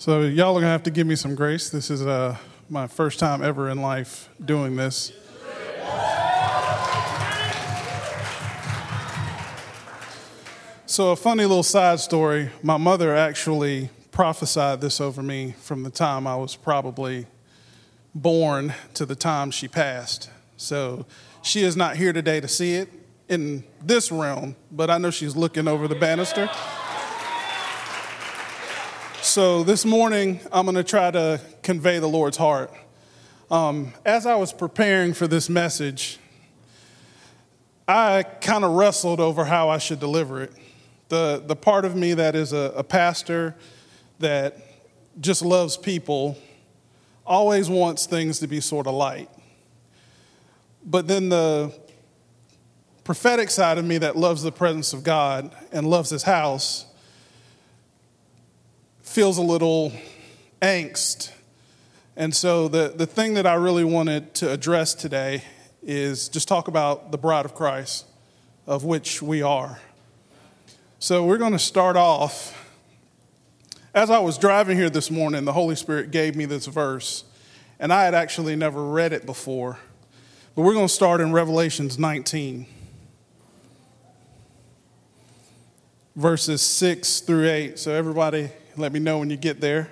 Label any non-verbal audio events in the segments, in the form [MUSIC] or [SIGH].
So, y'all are going to have to give me some grace. This is uh, my first time ever in life doing this. So, a funny little side story my mother actually prophesied this over me from the time I was probably born to the time she passed. So, she is not here today to see it in this realm, but I know she's looking over the banister. So this morning, I'm going to try to convey the Lord's heart. Um, as I was preparing for this message, I kind of wrestled over how I should deliver it. The, the part of me that is a, a pastor that just loves people always wants things to be sort of light. But then the prophetic side of me that loves the presence of God and loves his house feels a little angst. And so, the, the thing that I really wanted to address today is just talk about the bride of Christ, of which we are. So, we're going to start off. As I was driving here this morning, the Holy Spirit gave me this verse, and I had actually never read it before. But we're going to start in Revelations 19, verses 6 through 8. So, everybody, let me know when you get there.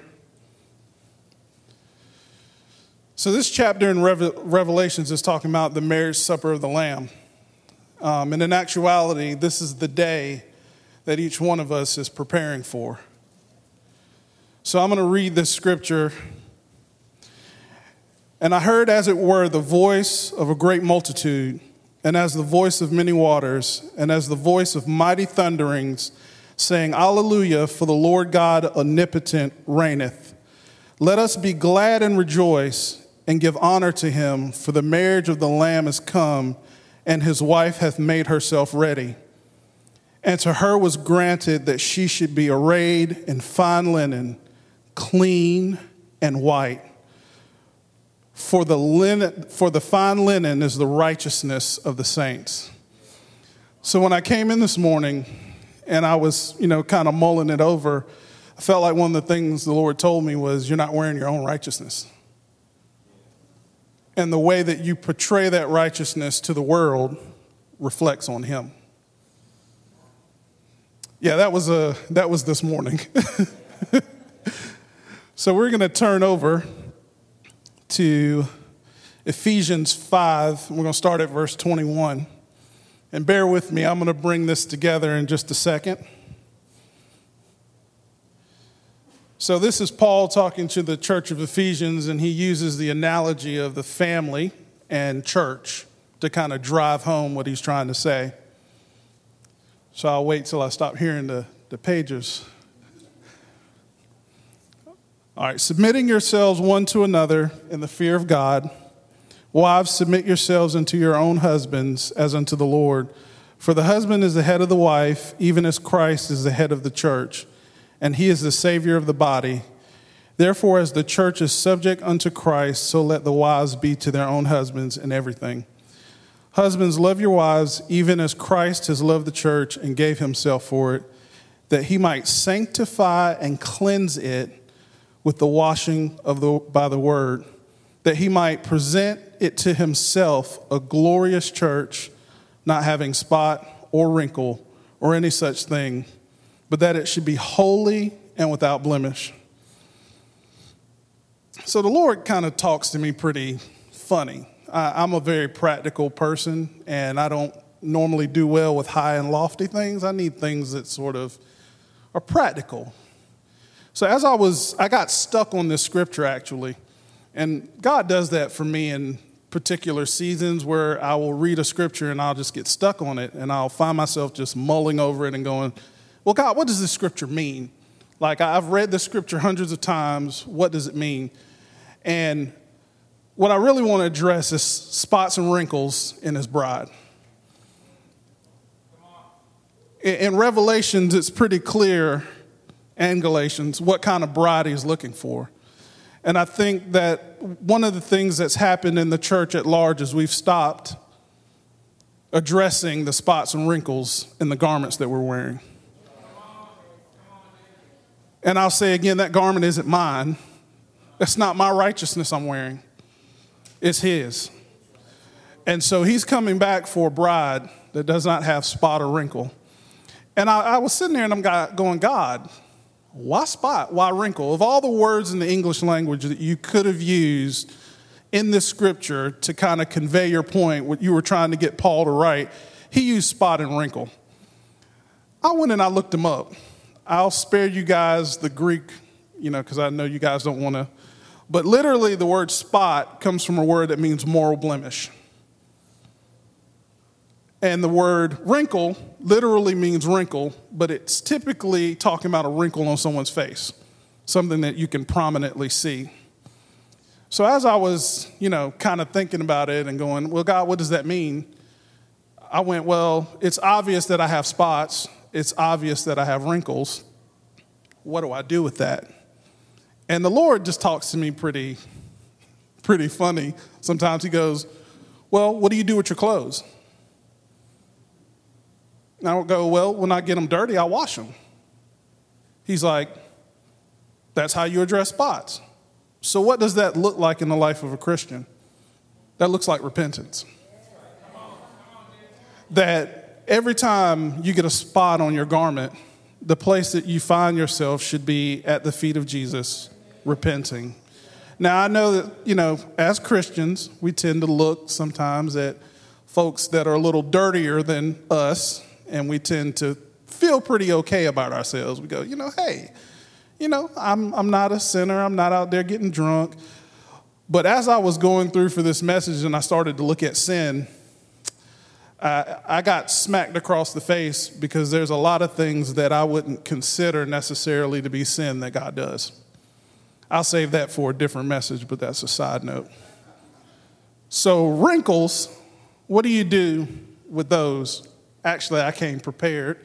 So, this chapter in Revelations is talking about the marriage supper of the Lamb. Um, and in actuality, this is the day that each one of us is preparing for. So, I'm going to read this scripture. And I heard, as it were, the voice of a great multitude, and as the voice of many waters, and as the voice of mighty thunderings saying, Alleluia, for the Lord God omnipotent reigneth. Let us be glad and rejoice and give honor to him, for the marriage of the Lamb is come, and his wife hath made herself ready. And to her was granted that she should be arrayed in fine linen, clean and white. For the, linen, for the fine linen is the righteousness of the saints. So when I came in this morning, and I was, you know, kind of mulling it over, I felt like one of the things the Lord told me was, You're not wearing your own righteousness. And the way that you portray that righteousness to the world reflects on Him. Yeah, that was, a, that was this morning. [LAUGHS] so we're going to turn over to Ephesians 5. We're going to start at verse 21. And bear with me, I'm going to bring this together in just a second. So, this is Paul talking to the church of Ephesians, and he uses the analogy of the family and church to kind of drive home what he's trying to say. So, I'll wait till I stop hearing the, the pages. All right, submitting yourselves one to another in the fear of God. Wives, submit yourselves unto your own husbands as unto the Lord. For the husband is the head of the wife, even as Christ is the head of the church, and he is the Savior of the body. Therefore, as the church is subject unto Christ, so let the wives be to their own husbands in everything. Husbands, love your wives, even as Christ has loved the church and gave himself for it, that he might sanctify and cleanse it with the washing of the, by the word, that he might present it to himself a glorious church, not having spot or wrinkle or any such thing, but that it should be holy and without blemish. So the Lord kind of talks to me pretty funny. I, am a very practical person, and I don't normally do well with high and lofty things. I need things that sort of are practical. So as I was, I got stuck on this scripture actually, and God does that for me in particular seasons where I will read a scripture and I'll just get stuck on it and I'll find myself just mulling over it and going, Well, God, what does this scripture mean? Like, I've read the scripture hundreds of times. What does it mean? And what I really want to address is spots and wrinkles in his bride. In Revelations, it's pretty clear, and Galatians, what kind of bride he's looking for. And I think that one of the things that's happened in the church at large is we've stopped addressing the spots and wrinkles in the garments that we're wearing. And I'll say again, that garment isn't mine. It's not my righteousness I'm wearing, it's His. And so He's coming back for a bride that does not have spot or wrinkle. And I, I was sitting there and I'm going, God, why spot? Why wrinkle? Of all the words in the English language that you could have used in this scripture to kind of convey your point, what you were trying to get Paul to write, he used spot and wrinkle. I went and I looked him up. I'll spare you guys the Greek, you know, because I know you guys don't want to. But literally, the word spot comes from a word that means moral blemish. And the word wrinkle literally means wrinkle, but it's typically talking about a wrinkle on someone's face, something that you can prominently see. So as I was, you know, kind of thinking about it and going, well, God, what does that mean? I went, well, it's obvious that I have spots. It's obvious that I have wrinkles. What do I do with that? And the Lord just talks to me pretty, pretty funny. Sometimes He goes, well, what do you do with your clothes? And I would go, Well, when I get them dirty, I wash them. He's like, That's how you address spots. So, what does that look like in the life of a Christian? That looks like repentance. That every time you get a spot on your garment, the place that you find yourself should be at the feet of Jesus, repenting. Now, I know that, you know, as Christians, we tend to look sometimes at folks that are a little dirtier than us and we tend to feel pretty okay about ourselves. We go, you know, hey, you know, I'm, I'm not a sinner, I'm not out there getting drunk. But as I was going through for this message and I started to look at sin, I, I got smacked across the face because there's a lot of things that I wouldn't consider necessarily to be sin that God does. I'll save that for a different message, but that's a side note. So, wrinkles, what do you do with those? Actually, I came prepared.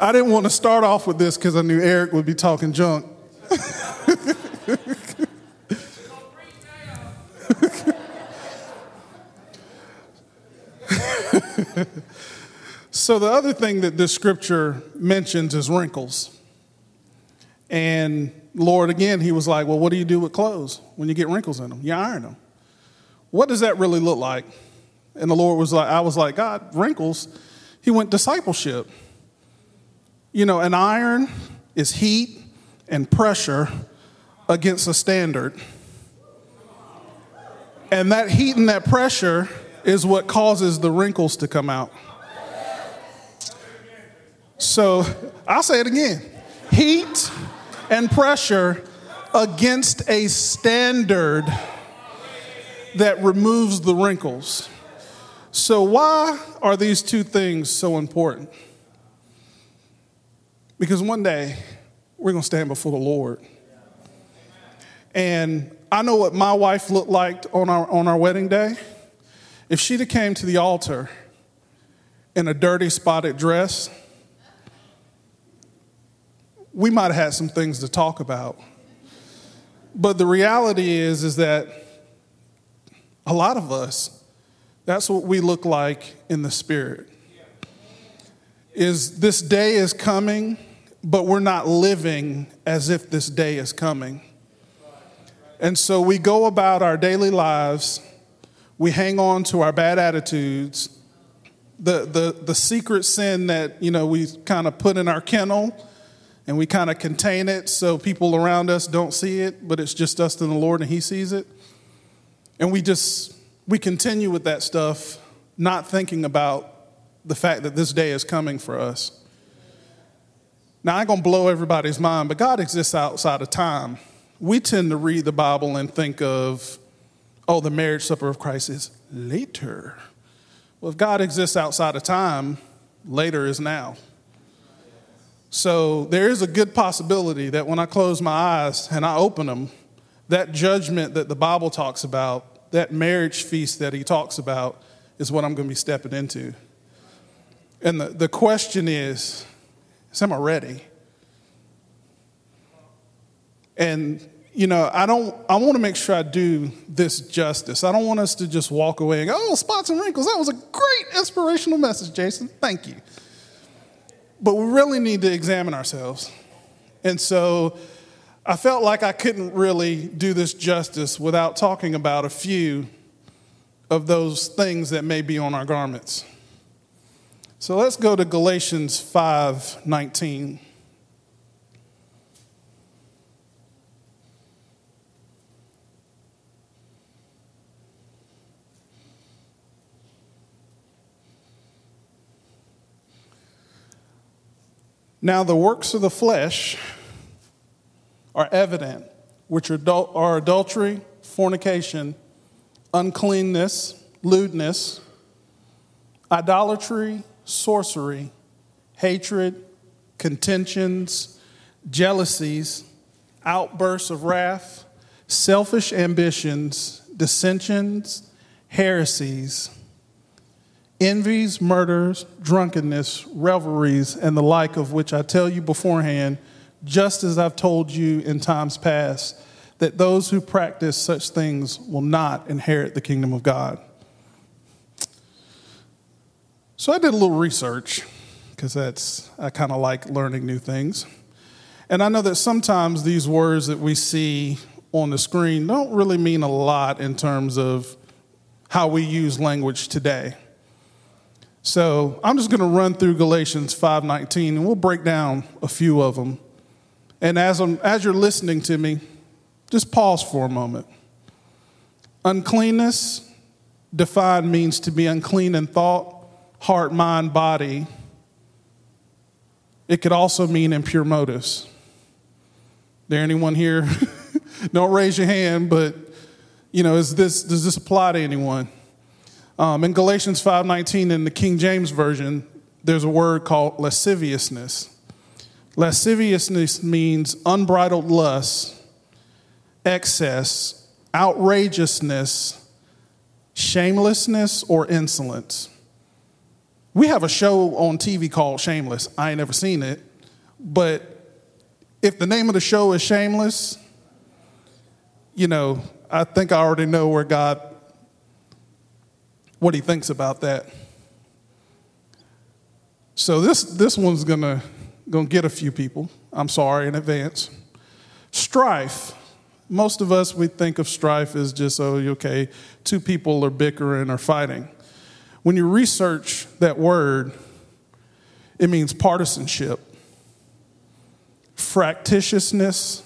I didn't want to start off with this because I knew Eric would be talking junk. So, the other thing that this scripture mentions is wrinkles. And Lord, again, he was like, Well, what do you do with clothes when you get wrinkles in them? You iron them. What does that really look like? And the Lord was like, I was like, God, wrinkles. He went discipleship. You know, an iron is heat and pressure against a standard. And that heat and that pressure is what causes the wrinkles to come out. So I'll say it again heat and pressure against a standard that removes the wrinkles. So, why are these two things so important? Because one day we're going to stand before the Lord. And I know what my wife looked like on our, on our wedding day. If she'd have came to the altar in a dirty, spotted dress, we might have had some things to talk about. But the reality is, is that a lot of us, that's what we look like in the spirit. Is this day is coming, but we're not living as if this day is coming. And so we go about our daily lives, we hang on to our bad attitudes, the, the, the secret sin that, you know, we kind of put in our kennel and we kind of contain it so people around us don't see it, but it's just us and the Lord and He sees it. And we just, we continue with that stuff, not thinking about the fact that this day is coming for us. Now, I'm going to blow everybody's mind, but God exists outside of time. We tend to read the Bible and think of, oh, the marriage supper of Christ is later. Well, if God exists outside of time, later is now. So there is a good possibility that when I close my eyes and I open them, that judgment that the Bible talks about, that marriage feast that he talks about, is what I'm going to be stepping into. And the, the question is, is am I ready? And you know, I don't, I want to make sure I do this justice. I don't want us to just walk away and go, oh, spots and wrinkles. That was a great inspirational message, Jason. Thank you. But we really need to examine ourselves. And so I felt like I couldn't really do this justice without talking about a few of those things that may be on our garments. So let's go to Galatians 5 19. Now, the works of the flesh are evident, which are, adul- are adultery, fornication, uncleanness, lewdness, idolatry, sorcery, hatred, contentions, jealousies, outbursts of wrath, selfish ambitions, dissensions, heresies envies, murders, drunkenness, revelries, and the like of which I tell you beforehand, just as I've told you in times past, that those who practice such things will not inherit the kingdom of God. So I did a little research because that's I kind of like learning new things. And I know that sometimes these words that we see on the screen don't really mean a lot in terms of how we use language today. So I'm just going to run through Galatians 5:19, and we'll break down a few of them. And as, I'm, as you're listening to me, just pause for a moment. Uncleanness, defined, means to be unclean in thought, heart, mind, body. It could also mean impure motives. There anyone here? [LAUGHS] Don't raise your hand, but you know, is this does this apply to anyone? Um, in Galatians 5:19 in the King James version, there's a word called lasciviousness. Lasciviousness means unbridled lust, excess, outrageousness, shamelessness, or insolence. We have a show on TV called Shameless. I ain't never seen it, but if the name of the show is Shameless, you know, I think I already know where God what he thinks about that. So this this one's gonna gonna get a few people. I'm sorry in advance. Strife. Most of us we think of strife as just oh okay, two people are bickering or fighting. When you research that word, it means partisanship, fractiousness.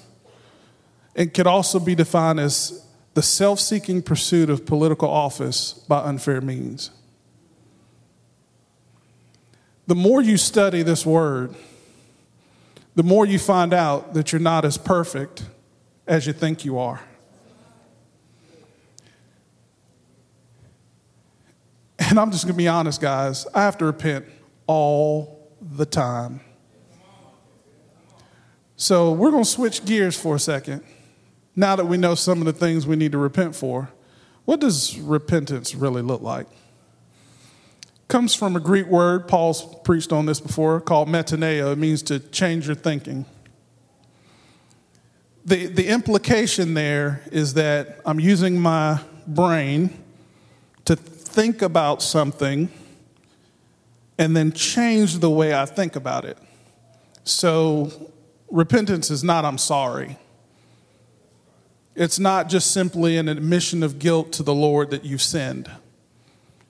and could also be defined as the self seeking pursuit of political office by unfair means. The more you study this word, the more you find out that you're not as perfect as you think you are. And I'm just going to be honest, guys, I have to repent all the time. So we're going to switch gears for a second now that we know some of the things we need to repent for, what does repentance really look like? Comes from a Greek word, Paul's preached on this before, called metanoia. It means to change your thinking. The, the implication there is that I'm using my brain to think about something and then change the way I think about it. So, repentance is not I'm sorry. It's not just simply an admission of guilt to the Lord that you've sinned.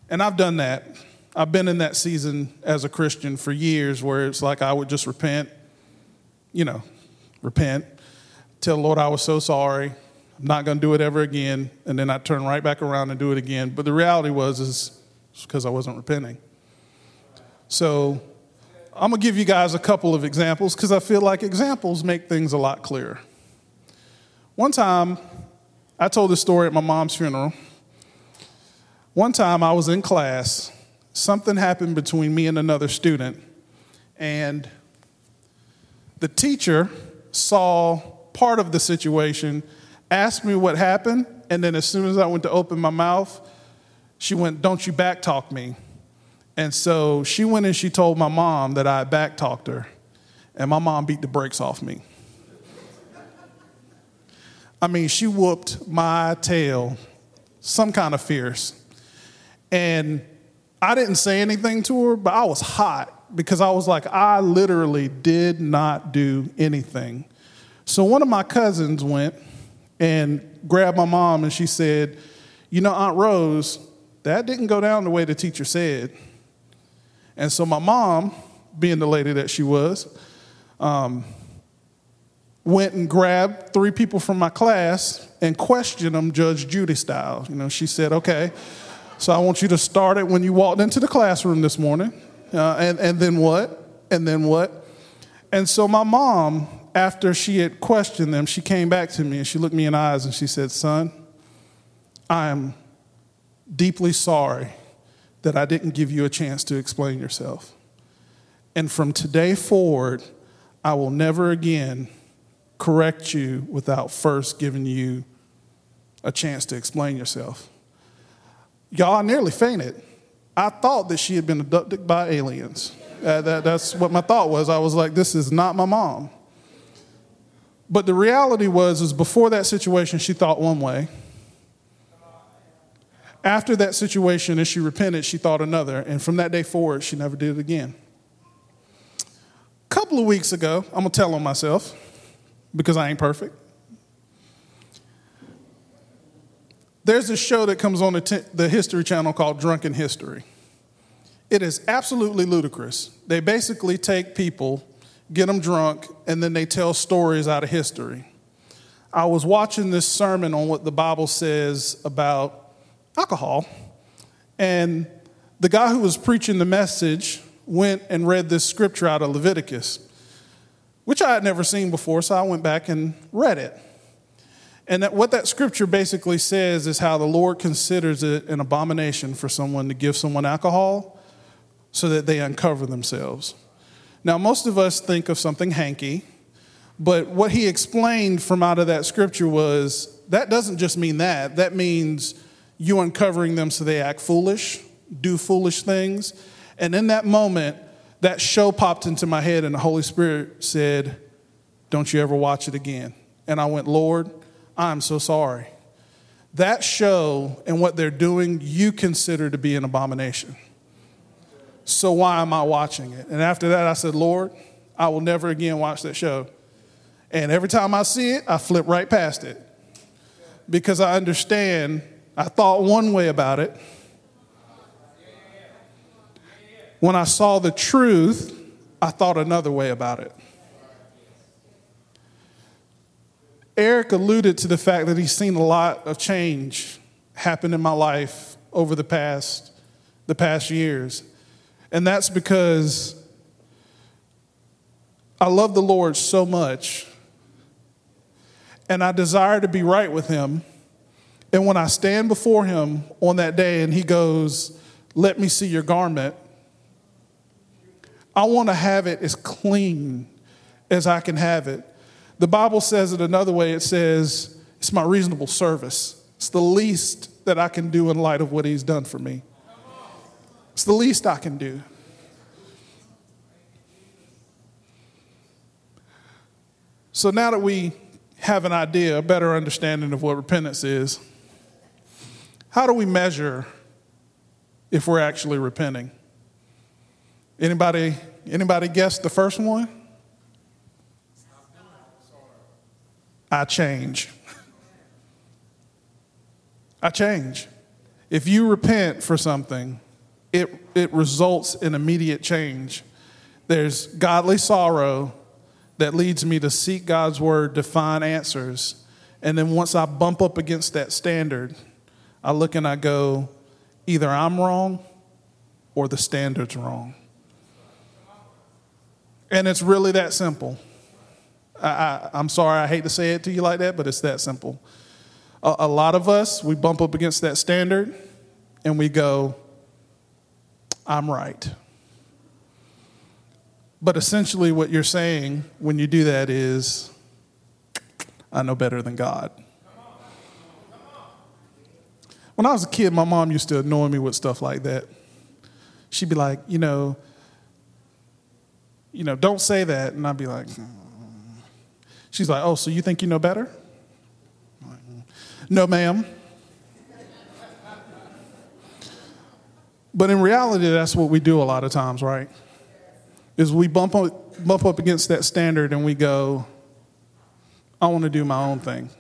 And I've done that. I've been in that season as a Christian for years where it's like I would just repent, you know, repent, tell the Lord I was so sorry. I'm not going to do it ever again. And then I turn right back around and do it again. But the reality was, is because I wasn't repenting. So I'm going to give you guys a couple of examples because I feel like examples make things a lot clearer. One time, I told this story at my mom's funeral. One time I was in class, something happened between me and another student, and the teacher saw part of the situation, asked me what happened, and then as soon as I went to open my mouth, she went, Don't you backtalk me. And so she went and she told my mom that I backtalked her, and my mom beat the brakes off me. I mean, she whooped my tail, some kind of fierce. And I didn't say anything to her, but I was hot because I was like, I literally did not do anything. So one of my cousins went and grabbed my mom and she said, You know, Aunt Rose, that didn't go down the way the teacher said. And so my mom, being the lady that she was, um, went and grabbed three people from my class and questioned them Judge Judy style. You know, she said, okay, so I want you to start it when you walked into the classroom this morning. Uh, and, and then what? And then what? And so my mom, after she had questioned them, she came back to me and she looked me in the eyes and she said, son, I am deeply sorry that I didn't give you a chance to explain yourself. And from today forward, I will never again correct you without first giving you a chance to explain yourself. Y'all, I nearly fainted. I thought that she had been abducted by aliens. Uh, that, that's what my thought was. I was like, this is not my mom. But the reality was, is before that situation, she thought one way. After that situation, as she repented, she thought another. And from that day forward, she never did it again. A couple of weeks ago, I'm going to tell on myself because I ain't perfect. There's a show that comes on the, t- the History Channel called Drunken History. It is absolutely ludicrous. They basically take people, get them drunk, and then they tell stories out of history. I was watching this sermon on what the Bible says about alcohol, and the guy who was preaching the message went and read this scripture out of Leviticus which I had never seen before, so I went back and read it. And that, what that scripture basically says is how the Lord considers it an abomination for someone to give someone alcohol so that they uncover themselves. Now, most of us think of something hanky, but what he explained from out of that scripture was that doesn't just mean that. That means you uncovering them so they act foolish, do foolish things. And in that moment, that show popped into my head, and the Holy Spirit said, Don't you ever watch it again. And I went, Lord, I'm so sorry. That show and what they're doing, you consider to be an abomination. So why am I watching it? And after that, I said, Lord, I will never again watch that show. And every time I see it, I flip right past it because I understand I thought one way about it When I saw the truth, I thought another way about it. Eric alluded to the fact that he's seen a lot of change happen in my life over the past the past years. And that's because I love the Lord so much and I desire to be right with him. And when I stand before him on that day and he goes, "Let me see your garment," I want to have it as clean as I can have it. The Bible says it another way it says, it's my reasonable service. It's the least that I can do in light of what He's done for me. It's the least I can do. So now that we have an idea, a better understanding of what repentance is, how do we measure if we're actually repenting? Anybody, anybody guess the first one? I change. [LAUGHS] I change. If you repent for something, it, it results in immediate change. There's godly sorrow that leads me to seek God's word to find answers. And then once I bump up against that standard, I look and I go, either I'm wrong or the standard's wrong. And it's really that simple. I, am sorry, I hate to say it to you like that, but it's that simple. A, a lot of us, we bump up against that standard and we go, I'm right. But essentially, what you're saying when you do that is, I know better than God. When I was a kid, my mom used to annoy me with stuff like that. She'd be like, you know, you know, don't say that. And I'd be like, mm. she's like, oh, so you think you know better? No, ma'am. But in reality, that's what we do a lot of times, right? Is we bump up, bump up against that standard and we go, I want to do my own thing.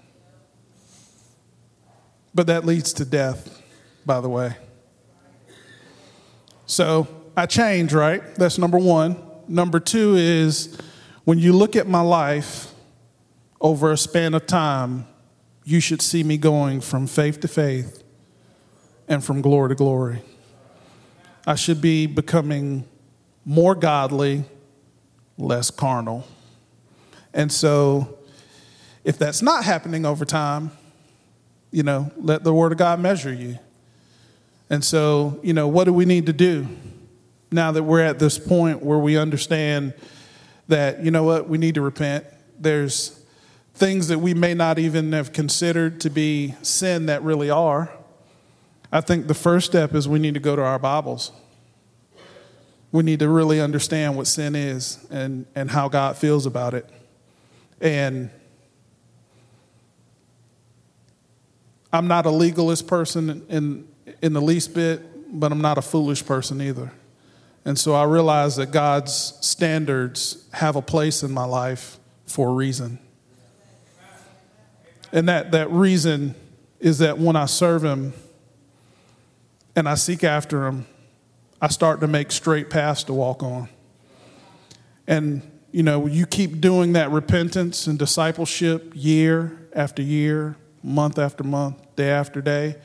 But that leads to death, by the way. So I change, right? That's number one. Number two is when you look at my life over a span of time, you should see me going from faith to faith and from glory to glory. I should be becoming more godly, less carnal. And so, if that's not happening over time, you know, let the Word of God measure you. And so, you know, what do we need to do now that we're at this point where we understand that, you know what, we need to repent? There's things that we may not even have considered to be sin that really are. I think the first step is we need to go to our Bibles. We need to really understand what sin is and, and how God feels about it. And I'm not a legalist person in, in the least bit, but I'm not a foolish person either. And so I realize that God's standards have a place in my life for a reason. And that, that reason is that when I serve Him and I seek after Him, I start to make straight paths to walk on. And, you know, you keep doing that repentance and discipleship year after year, month after month, day after day,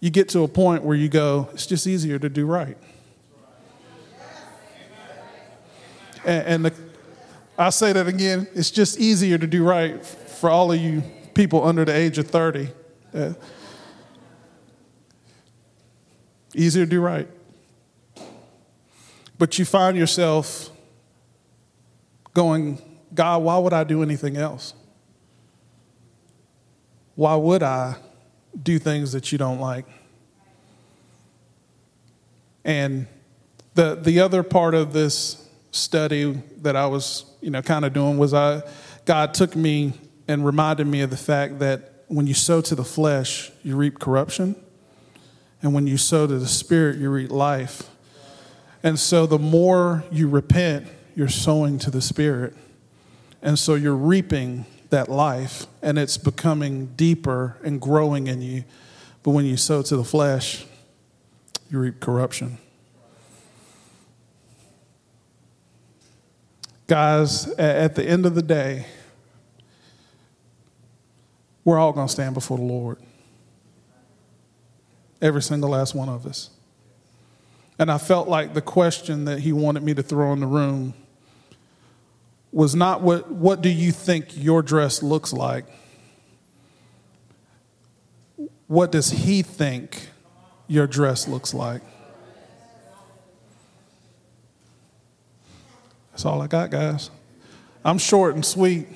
you get to a point where you go, it's just easier to do right. And, and the, I say that again, it's just easier to do right for all of you people under the age of 30. Uh, easier to do right. But you find yourself going, God, why would I do anything else? Why would I do things that you don't like? And the, the other part of this study that I was, you know, kind of doing was I, God took me and reminded me of the fact that when you sow to the flesh, you reap corruption. And when you sow to the spirit, you reap life. And so the more you repent, you're sowing to the Spirit. And so you're reaping that life, and it's becoming deeper and growing in you. But when you sow to the flesh, you reap corruption. Guys, at the end of the day, we're all going to stand before the Lord. Every single last one of us. And I felt like the question that he wanted me to throw in the room was not what, what do you think your dress looks like? What does he think your dress looks like? That's all I got, guys. I'm short and sweet.